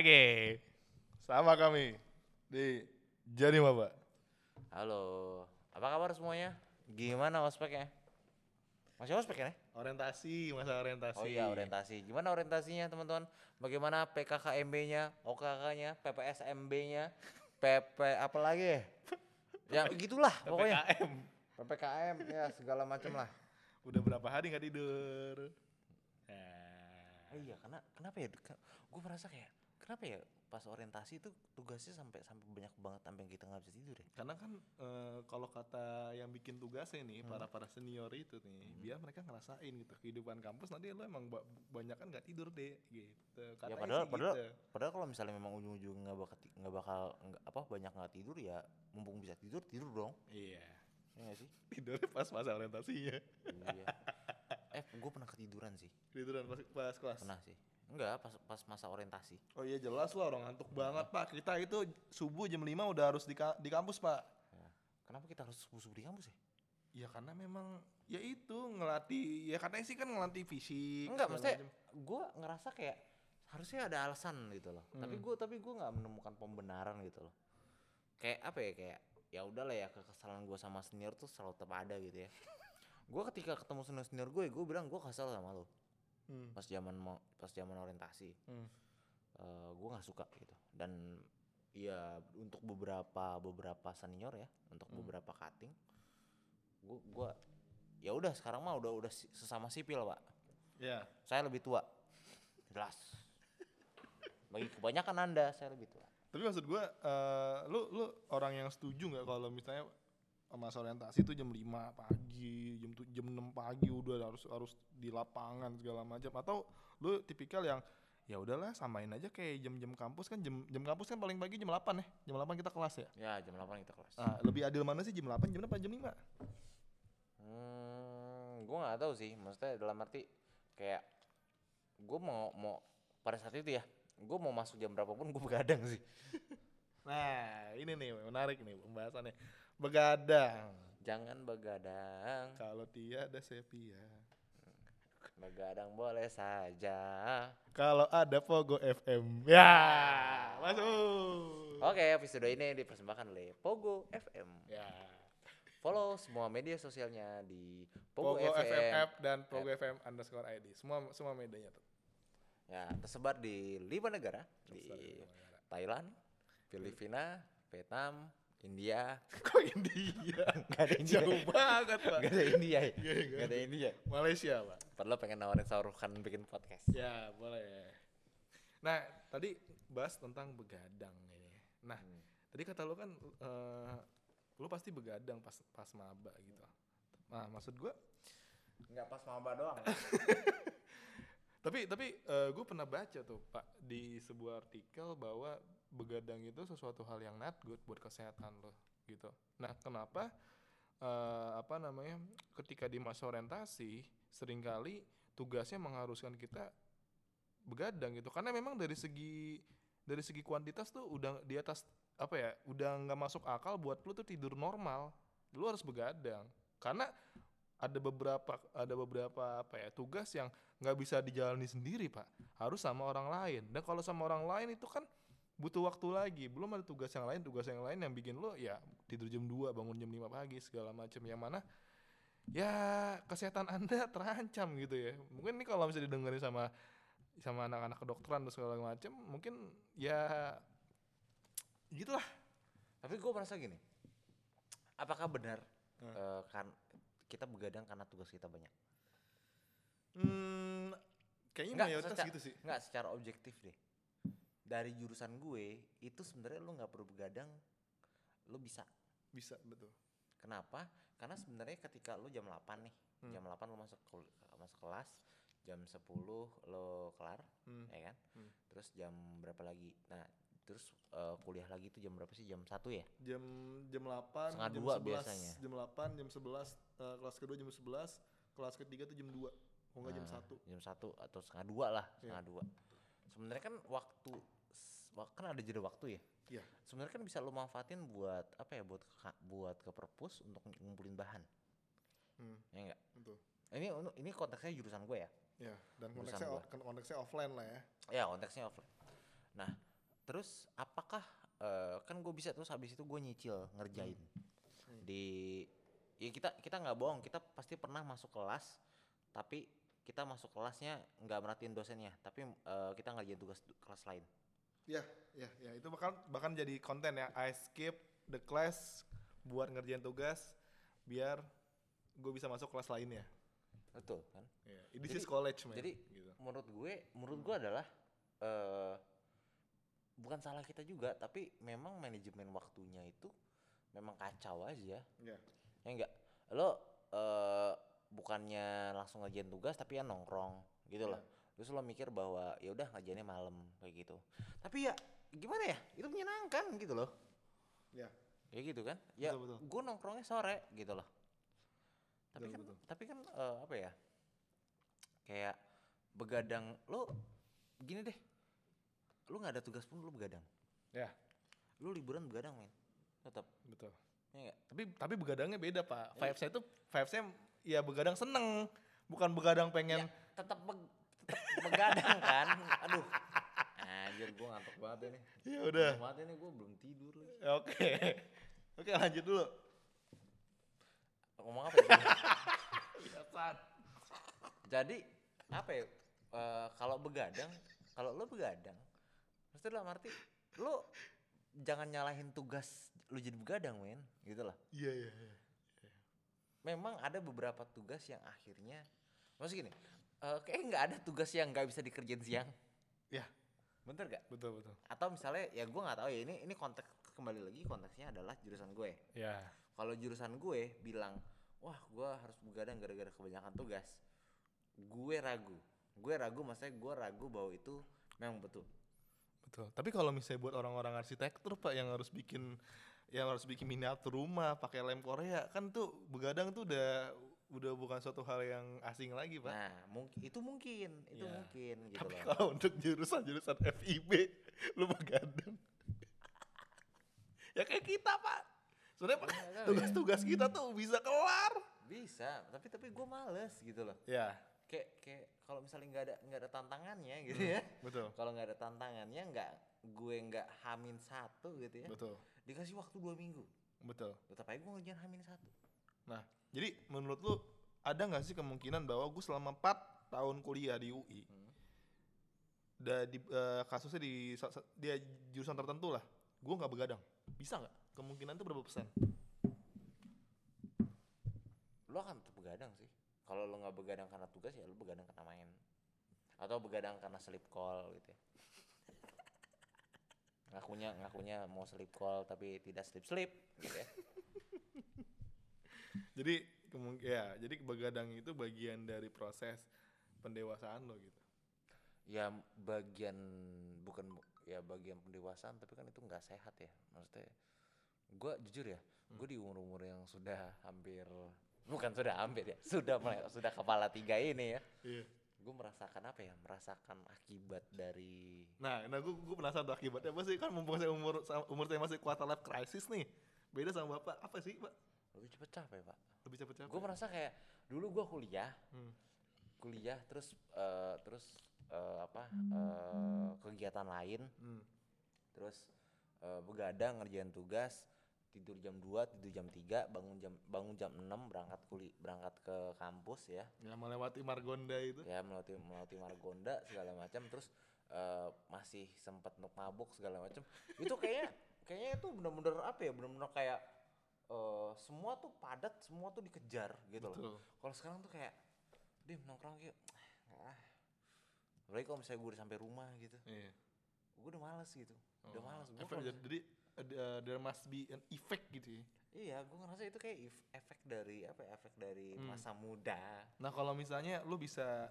lagi sama kami di Jadi Maba. Halo, apa kabar semuanya? Gimana ospeknya? Masih ospek ya? Orientasi, masa orientasi. Oh iya orientasi. Gimana orientasinya teman-teman? Bagaimana PKKMB-nya, OKK-nya, PPSMB-nya, PP apa lagi ya? Ya gitulah pokoknya. PPKM. PPKM ya segala macam lah. Udah berapa hari nggak tidur? Oh iya, karena kenapa ya? Gue merasa kayak kenapa ya pas orientasi itu tugasnya sampai sampai banyak banget sampai kita nggak bisa tidur ya. Karena kan eh, kalau kata yang bikin tugasnya nih Hmm. para para senior itu nih, biar mereka ngerasain gitu kehidupan kampus nanti lo emang ba- banyak kan nggak tidur deh gitu. Ya Katanya padahal sih padahal gitu. padahal kalau misalnya memang ujung-ujung nggak bakal nggak bakal nggak apa banyak nggak tidur ya mumpung bisa tidur tidur dong. Iya. Ya nggak sih? Tidurnya pas masa orientasinya. iya. Eh, gue pernah ketiduran sih. Tiduran pas, pas kelas. Pernah sih. Enggak, pas pas masa orientasi. Oh iya jelas lah orang ngantuk banget pak. Kita itu subuh jam 5 udah harus di, ka- di kampus pak. Ya. Kenapa kita harus subuh di kampus ya? Ya karena memang ya itu ngelatih ya katanya sih kan ngelatih fisik. Enggak, maksudnya gue ngerasa kayak harusnya ada alasan gitu loh. Tapi Hmm. gue tapi gue nggak menemukan pembenaran gitu loh. Kayak apa ya kayak ya udahlah ya kekesalan gue sama senior tuh selalu tetap ada gitu ya. gue ketika ketemu senior senior gue, gue bilang gue kesel sama lo Hmm. pas zaman mau pas zaman orientasi. Hmm. gue nggak suka gitu dan ya untuk beberapa beberapa senior ya untuk Hmm. beberapa cutting gue gua ya udah sekarang mah udah udah sesama sipil pak Ya. saya lebih tua jelas bagi kebanyakan anda saya lebih tua Tapi maksud gua eh, lu lu orang yang setuju nggak kalau misalnya masa orientasi itu jam 5 pagi, jam tu- jam 6 pagi udah harus harus di lapangan segala macam atau lu tipikal yang ya udahlah samain aja kayak jam-jam kampus kan jam jam kampus kan paling pagi jam 8 ya. Jam 8 kita kelas ya. ya jam 8 kita kelas Nah, lebih adil mana sih jam 8 jam 8 jam 5? hmm, gue nggak tahu sih maksudnya dalam arti kayak gue mau mau pada saat itu ya gue mau masuk jam berapapun gue begadang sih Nah, ini nih menarik nih pembahasannya. Begadang. jangan begadang Kalau tiada sepia. Begadang boleh saja. Kalau ada Pogo FM. Ya, masuk. Oke, episode ini dipersembahkan oleh Pogo FM. Ya. Follow semua media sosialnya di Pogo, Pogo, FM, FM. app dan Pogo FM underscore ID. Semua semua medianya tuh. Ya, tersebar di lima negara di Tersebar di negara. Thailand, Filipina, Vietnam, India. Kok India? Gak ada India. Jauh banget, Pak. Gak ada India. ya? Gak, gak Gak ada India. Malaysia, Pak. Padahal pengen nawarin Saurukan bikin podcast. Ya, boleh. Nah, tadi bahas tentang begadang ini. Nah, Hmm. tadi kata lu kan eh, lu pasti begadang pas pas maba gitu. Nah, maksud gua Enggak pas maba doang. tapi tapi gue pernah baca tuh pak di sebuah artikel bahwa begadang itu sesuatu hal yang not good buat kesehatan lo gitu. Nah kenapa eh, apa namanya ketika di masa orientasi sering kali tugasnya mengharuskan kita begadang gitu. Karena memang dari segi dari segi kuantitas tuh udah di atas apa ya udah nggak masuk akal buat lu tuh tidur normal. Lu harus begadang. Karena ada beberapa ada beberapa apa ya tugas yang nggak bisa dijalani sendiri pak. Harus sama orang lain. Dan kalau sama orang lain itu kan butuh waktu lagi belum ada tugas yang lain tugas yang lain yang bikin lo ya tidur jam 2 bangun jam 5 pagi segala macam yang mana ya kesehatan anda terancam gitu ya mungkin ini kalau bisa didengerin sama sama anak-anak kedokteran dan segala macam mungkin ya gitulah Tapi gue merasa gini. Apakah benar Hmm. eh, kan kita begadang karena tugas kita banyak? hmm, kayaknya Nggak, mayoritas secara- gitu sih Enggak, secara objektif deh. Dari jurusan gue, itu sebenarnya lu nggak perlu begadang, lu bisa. bisa betul Kenapa? Karena sebenarnya ketika lu jam 8 nih, Hmm. jam 8 lu masuk kul- masuk kelas, jam 10 lo kelar, Hmm. ya kan? Hmm. Terus jam berapa lagi? Nah, terus eh, kuliah lagi itu jam berapa sih? Jam 1 ya? jam jam 8 Setengah jam dua 11 biasanya. jam 8 jam 11 eh, kelas kedua jam 11 kelas ketiga tuh jam 2 oh enggak jam Nah, 1 Jam 1 atau setengah dua lah, Iya. setengah dua. Sebenarnya kan waktu kan ada jeda waktu ya. Iya. Sebenarnya kan bisa lo manfaatin buat apa ya? Buat ke, buat ke perpus untuk ngumpulin bahan. hmm, Ya enggak? betul Ini ini konteksnya jurusan gue ya. ya dan Jurusan konteksnya o- kan konteksnya offline lah ya Ya konteksnya offline. Nah terus apakah eh, kan gue bisa terus habis itu gue nyicil ngerjain Hmm. di ya kita kita nggak bohong kita pasti pernah masuk kelas tapi kita masuk kelasnya nggak merhatiin dosennya tapi eh, kita ngerjain tugas kelas lain Ya, ya, ya itu bahkan bahkan jadi konten ya. I skip the class buat ngerjain tugas biar gue bisa masuk kelas lainnya. betul kan Ya, this Jadi- is college man. jadi gitu. menurut gue menurut gue adalah eh bukan salah kita juga tapi memang manajemen waktunya itu memang kacau aja Ya. ya enggak lo eh bukannya langsung ngerjain tugas tapi ya nongkrong gitu loh terus lo mikir bahwa ya udah ngerjainnya malam kayak gitu. Tapi ya gimana ya? Itu menyenangkan gitu loh. Ya. ya gitu kan? Ya Betul, betul. gue nongkrongnya sore gitu loh. Tapi Betul, kan betul. tapi kan eh, apa ya? Kayak begadang lo gini deh. Lo nggak ada tugas pun lo begadang. Ya, lo liburan begadang men. Tetap betul. ya Tapi tapi begadangnya beda, Pak. Iya. Vibes-nya itu vibes-nya ya begadang seneng, bukan begadang pengen ya tetap begadang kan aduh anjir gue ngantuk banget ini ya udah. Ngantuk banget ini gue belum tidur lagi Ya, Oke. Oke, lanjut dulu. ngomong apa ya? Biasaan. jadi apa ya eh, kalau begadang kalau lo begadang mesti dalam arti lo jangan nyalahin tugas lo jadi begadang men gitu loh Iya, iya, iya. memang ada beberapa tugas yang akhirnya maksud gini eh kayak nggak ada tugas yang nggak bisa dikerjain siang. Ya, bener gak betul, betul. atau misalnya ya gue nggak tahu ya ini ini konteks kembali lagi konteksnya adalah jurusan gue. Ya. kalau jurusan gue bilang wah gue harus begadang gara-gara kebanyakan tugas. Gue ragu. Gue ragu maksudnya gue ragu bahwa itu memang betul. Betul. Tapi kalau misalnya buat orang-orang arsitektur Pak yang harus bikin yang harus bikin miniatur rumah pakai lem Korea kan tuh begadang tuh udah udah bukan suatu hal yang asing lagi Pak. nah mungkin itu mungkin itu Ya. mungkin gitu Tapi loh kalau untuk jurusan-jurusan FIB lu begadang. ya kayak kita Pak. Sebenarnya Pak, Iya, tahu ya. tugas-tugas kita tuh bisa kelar. bisa tapi tapi gue males gitu loh Ya, kayak kayak kalau misalnya nggak ada nggak ada tantangannya gitu ya betul. kalau nggak ada tantangannya nggak gue nggak hamin satu gitu ya Betul. dikasih waktu dua minggu Betul. tetap aja gue ngerjain hamin satu Nah, jadi menurut lu ada nggak sih kemungkinan bahwa gue selama 4 tahun kuliah di UI, Hmm. da, di, eh, kasusnya di dia jurusan tertentu lah, gue nggak begadang, bisa nggak? Kemungkinan itu berapa persen? lo akan tetap begadang sih kalau lo nggak begadang karena tugas ya lo begadang karena main atau begadang karena sleep call gitu ya ngakunya ngakunya mau sleep call tapi tidak sleep sleep gitu ya Jadi ya, jadi begadang itu bagian dari proses pendewasaan lo gitu. ya bagian bukan ya bagian pendewasaan tapi kan itu nggak sehat ya maksudnya gue jujur ya gue di umur umur yang sudah hampir bukan sudah hampir ya sudah mulai- sudah kepala tiga ini ya Iya. gue merasakan apa ya merasakan akibat dari Nah, nah gue gue penasaran tuh akibatnya apa sih? Kan mumpung saya umur umur saya masih quarter life crisis nih. Beda sama bapak apa sih, pak? Lebih cepet capek pak Lebih cepet capek. gue merasa kayak dulu gue kuliah Hmm. kuliah terus eh, terus eh, apa eh, kegiatan lain Hmm. terus eh, begadang ngerjain tugas tidur jam 2 tidur jam 3 bangun jam bangun jam 6 berangkat kuli berangkat ke kampus ya Ya melewati Margonda itu. ya melewati melewati Margonda segala macam terus eh, masih untuk mabuk segala macam itu kayaknya kayaknya itu bener-bener apa ya bener-bener kayak semua tuh padat semua tuh dikejar gitu loh. Betul. kalau sekarang tuh kayak dim nongkrong yuk. Ah apalagi kalau misalnya gue udah sampai rumah gitu. Iya. gue udah males gitu. Udah Oh, males. Gue efek- jadi, uh, there must be an effect gitu ya. iya gue ngerasa itu kayak efek dari apa ya, efek dari Hmm. masa muda. Nah kalau misalnya lu bisa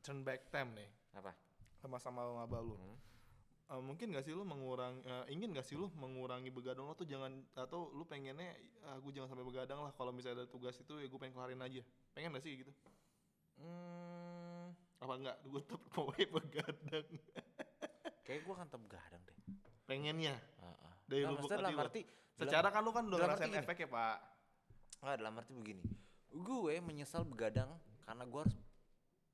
turn back time nih. Apa? Sama-sama ngaba lu, Hmm. Uh, mungkin gak sih lu mengurangi, uh, ingin gak sih lu mengurangi begadang lo tuh jangan atau lu pengennya aku jangan sampai begadang lah kalau misalnya ada tugas itu ya gue pengen kelarin aja, pengen gak sih gitu? Hmm, Apa enggak? Gue tetap pokoknya begadang. kayak gue akan tetap begadang deh Pengennya. Heeh. Dari Nggak, lubuk hati arti Secara kan lu kan udah ngerasain gini. efek ya pak. nggak dalam arti begini gue menyesal begadang karena gue harus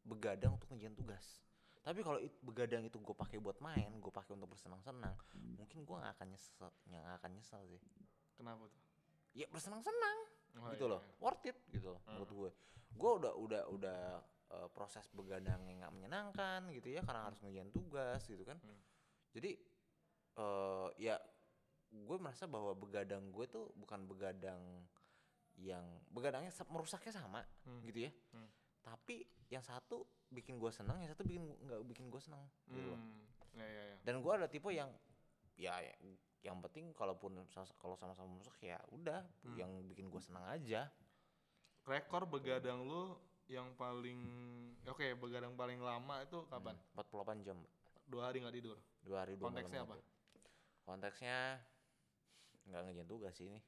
begadang untuk ngerjain tugas Tapi kalau it- begadang itu gue pakai buat main, gue pakai untuk bersenang-senang, mungkin gue nggak akan nyesel, nggak akan nyesel sih. Kenapa tuh? Ya bersenang-senang Oh, gitu iya, loh, iya. worth it gitu loh menurut gue. Gue udah udah udah eh, proses begadang yang nggak menyenangkan gitu ya, karena harus ngerjain tugas gitu kan. Hmm. Jadi eh ya gue merasa bahwa begadang gue tuh bukan begadang yang begadangnya sa- merusaknya sama Hmm. gitu ya. Hmm. Tapi yang satu bikin gue senang, yang satu bikin nggak bikin gue senang gitu loh. Hmm. Ya, ya, ya. Dan gue ada tipe yang ya ya, yang penting kalaupun kalau sama-sama merusak ya udah Hmm. yang bikin gue senang aja. Rekor begadang lu yang paling oke begadang paling lama itu kapan? Hmm, 48 jam. Dua hari nggak tidur. dua hari dua Konteksnya malam apa? itu. Konteksnya nggak ngerjain tugas sih ini.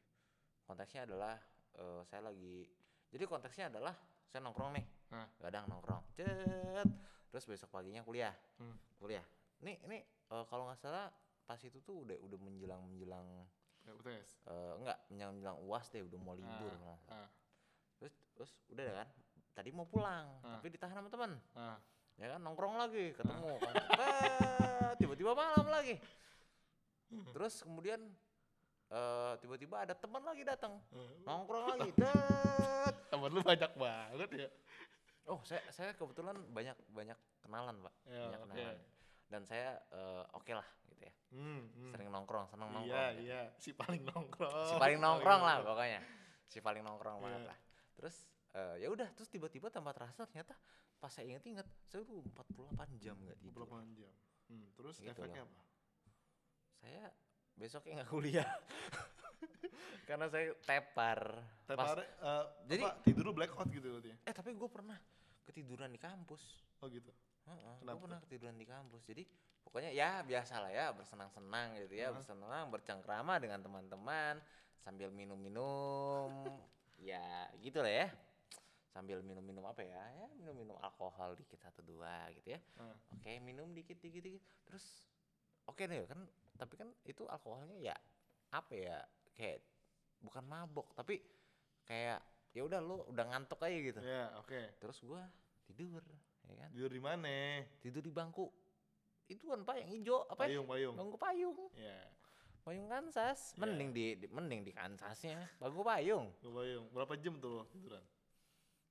Konteksnya adalah eh, saya lagi jadi konteksnya adalah saya nongkrong nih, Nah. kadang nongkrong, cet, terus besok paginya kuliah, Hmm. kuliah. Nih ini eh, kalau nggak salah pas itu tuh udah udah menjelang menjelang Ya, UTS. eh, enggak menjelang menjelang uas deh udah mau libur Ah, ah, terus terus udah deh kan tadi mau pulang Ah. tapi ditahan sama teman ah. ya kan nongkrong lagi ketemu kan Tet, tiba-tiba malam lagi terus kemudian eh, tiba-tiba ada teman lagi datang nongkrong lagi Tet. Temen lu banyak banget ya. Oh saya saya kebetulan banyak banyak kenalan pak Ya, banyak kenalan dan saya eh, oke lah gitu ya Hmm, hmm. sering nongkrong seneng Iya, nongkrong gitu. iya. Si paling nongkrong. si paling nongkrong lah pokoknya si paling nongkrong Iya. banget lah terus eh, ya udah terus tiba-tiba tanpa terasa ternyata pas saya inget-inget saya tuh 48 jam nggak tidur 28 jam. Hmm, terus Gitu efeknya loh. apa? saya besoknya nggak kuliah karena saya tepar. Tapi Pas- uh, jadi- apa, tidur lu blackout gitu berarti ya? eh tapi gue pernah ketiduran di kampus. Oh gitu. gue Kenapa pernah ketiduran di kampus. Jadi pokoknya ya biasa lah ya bersenang-senang gitu ya Hah? bersenang bercengkrama dengan teman-teman sambil minum-minum. Ya gitu lah ya. Sambil minum-minum apa ya? Ya minum-minum alkohol dikit satu dua gitu ya. Oke minum dikit dikit dikit. Terus oke nih kan tapi kan itu alkoholnya ya apa ya kayak bukan mabok tapi kayak ya udah lu udah ngantuk aja gitu Ya, oke. terus gua tidur ya kan Tidur di mana? tidur di bangku itu kan pak yang hijau apa ya? Payung, payung. bangku payung Ya, payung kansas Iya. mending di, di- mending di kansasnya bangku payung gua payung. Berapa jam tuh lo tiduran?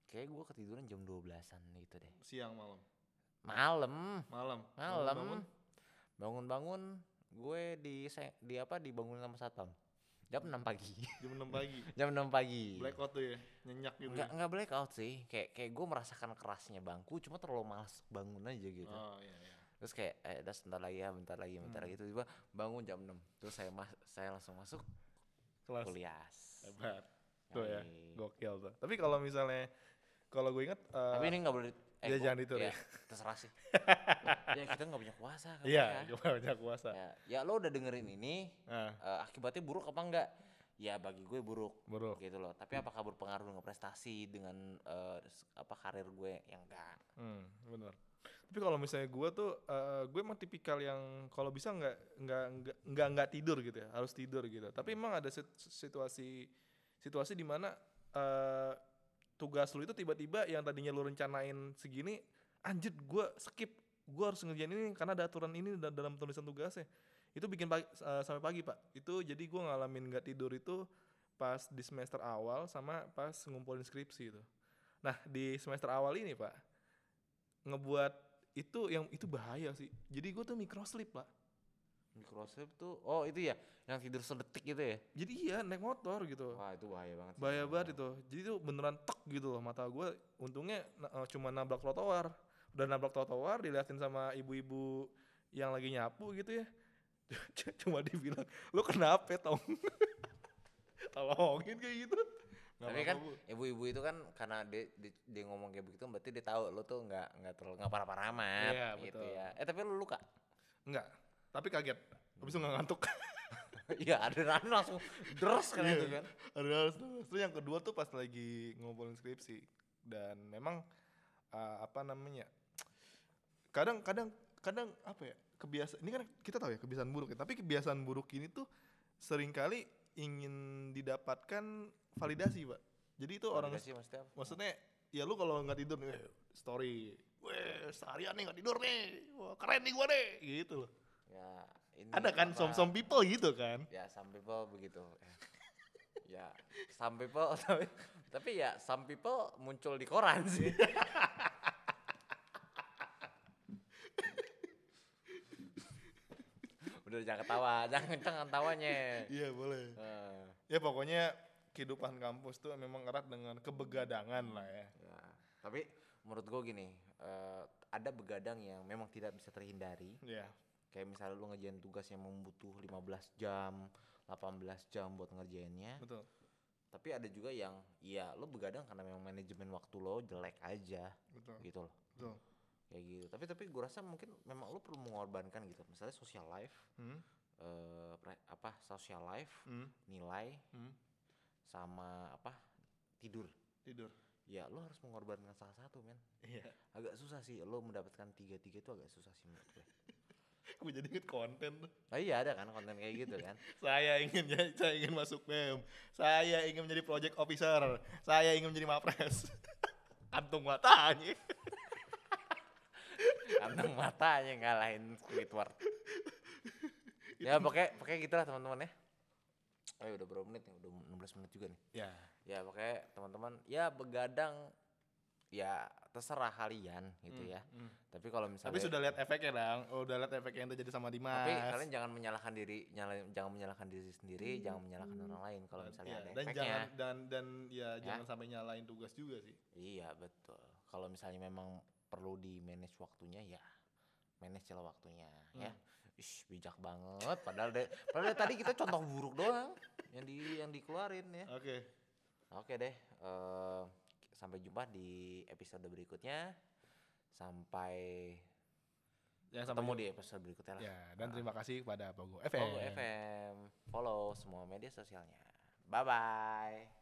kayak gua ketiduran jam 12-an gitu deh Siang, malam. malam Malam. malam Bangun-bangun? gue di di apa dibangunin sama satpam jam 6 pagi Jam 6 pagi. jam 6 pagi Blackout tuh ya, nyenyak gitu. nggak ya? nggak blackout sih kayak kayak gue merasakan kerasnya bangku cuma terlalu malas bangun aja gitu Oh iya iya. terus kayak eh udah sebentar lagi ya bentar lagi bentar Hmm. lagi tiba bangun jam 6 terus saya mas saya langsung masuk Kelas. kuliah Hebat. Tuh ya, gokil tuh. Tapi kalau misalnya kalau gue inget eh, tapi ini nggak boleh ya gua- jangan ditiru ya, ya. terserah sih ya kita nggak punya kuasa kan Iya, ya. cuma banyak kuasa. ya ya lo udah dengerin ini Nah, eh, akibatnya buruk apa enggak ya bagi gue buruk buruk. gitu loh tapi apakah berpengaruh dengan prestasi dengan eh, s- apa karir gue yang enggak Hmm, bener. Tapi kalau misalnya gue tuh, eh, gue emang tipikal yang kalau bisa nggak nggak nggak nggak nggak tidur gitu ya, harus tidur gitu. Tapi emang ada sit- situasi situasi di mana eh, tugas lu itu tiba-tiba yang tadinya lu rencanain segini, anjir gue skip, gue harus ngerjain ini karena ada aturan ini da- dalam tulisan tugasnya. Itu bikin pagi, eh, sampai pagi pak. Itu jadi gue ngalamin nggak tidur itu pas di semester awal sama pas ngumpulin skripsi itu. Nah di semester awal ini pak, ngebuat itu yang itu bahaya sih. Jadi gue tuh micro sleep pak. Microsoft tuh oh itu ya yang tidur sedetik gitu ya Jadi iya naik motor gitu. wah itu bahaya banget sih. Bahaya banget itu. Jadi tuh beneran tek gitu loh mata gue. Untungnya na- eh, cuma nabrak trotoar. Udah nabrak trotoar diliatin sama ibu-ibu yang lagi nyapu gitu ya. cuma dibilang, lo kenapa tong? Tolongin kayak gitu. Nggak tapi kan Bu. ibu-ibu itu kan karena dia, dia, dia ngomong kayak begitu berarti dia tahu lo tuh nggak nggak terlalu nggak parah-parah amat Iya, gitu betul. ya eh tapi lo luka Enggak. Tapi kaget. Habis itu nggak ngantuk. iya adrenalin langsung deres kan Iya. itu kan Ada harus terus. Terus yang kedua tuh pas lagi ngumpulin skripsi dan memang uh, apa namanya? Kadang kadang kadang apa ya? Kebiasaan ini kan kita tahu ya kebiasaan buruk ya, tapi kebiasaan buruk ini tuh sering kali ingin didapatkan validasi, Pak. Jadi itu orang Validasi maksudnya apa? maksudnya ya lu kalau nggak tidur nih story weh seharian nih nggak tidur nih, wah keren nih gua nih, gitu loh. Ya ini Ada kan apa- some some people gitu kan? Ya some people begitu. Ya some people tapi, tapi ya some people muncul di koran sih. Udah jangan ketawa, jangan jangan tawanya. Iya boleh. Eh, Ya pokoknya kehidupan kampus tuh memang erat dengan kebegadangan lah ya. ya. Tapi menurut gue gini, eh, ada begadang yang memang tidak bisa terhindari. Iya. Kayak misalnya lu ngerjain tugas yang membutuh 15 jam, 18 jam buat ngerjainnya. Betul. Tapi ada juga yang ya lo begadang karena memang manajemen waktu lo jelek aja Betul. gitu loh. Betul. Kayak gitu. Tapi tapi gue rasa mungkin memang lo perlu mengorbankan gitu. Misalnya social life, Hmm. eh apa social life, Hmm. nilai Hmm. sama apa tidur. Tidur. Ya lo harus mengorbankan salah satu men. Iya. Agak susah sih lo mendapatkan tiga-tiga itu agak susah sih menurut gue. Gue jadi inget konten tuh. Nah iya ada kan konten kayak gitu kan. Saya ingin jadi- saya ingin masuk BEM. Saya ingin menjadi project officer. Saya ingin menjadi mapres. Kantung matanya. Kantong matanya ngalahin Squidward. ya pakai pakai gitulah teman-teman ya. Oh ya udah berapa menit nih? Udah 16 menit juga nih. Ya. Ya pakai teman-teman ya begadang ya terserah kalian gitu Hmm, ya. hmm. Tapi kalau misalnya Tapi sudah lihat efeknya dong. Oh, udah lihat efek yang terjadi sama Dimas. tapi kalian jangan menyalahkan diri, nyalain, jangan menyalahkan diri sendiri, jangan menyalahkan orang lain kalau misalnya Iya, ada dan efeknya. jangan dan dan ya, Ya. jangan sampai nyalain tugas juga sih. Iya betul. Kalau misalnya memang perlu di manage waktunya ya manage lah waktunya ya. Hmm. Ish bijak banget. Padahal de, padahal tadi kita contoh buruk doang yang di yang dikeluarin ya. Oke. Oke deh. eh, sampai jumpa di episode berikutnya. Sampai sampai ketemu di episode berikutnya lah. Ya, dan terima kasih kepada Pogo FM. Pogo FM. Follow semua media sosialnya. Bye bye.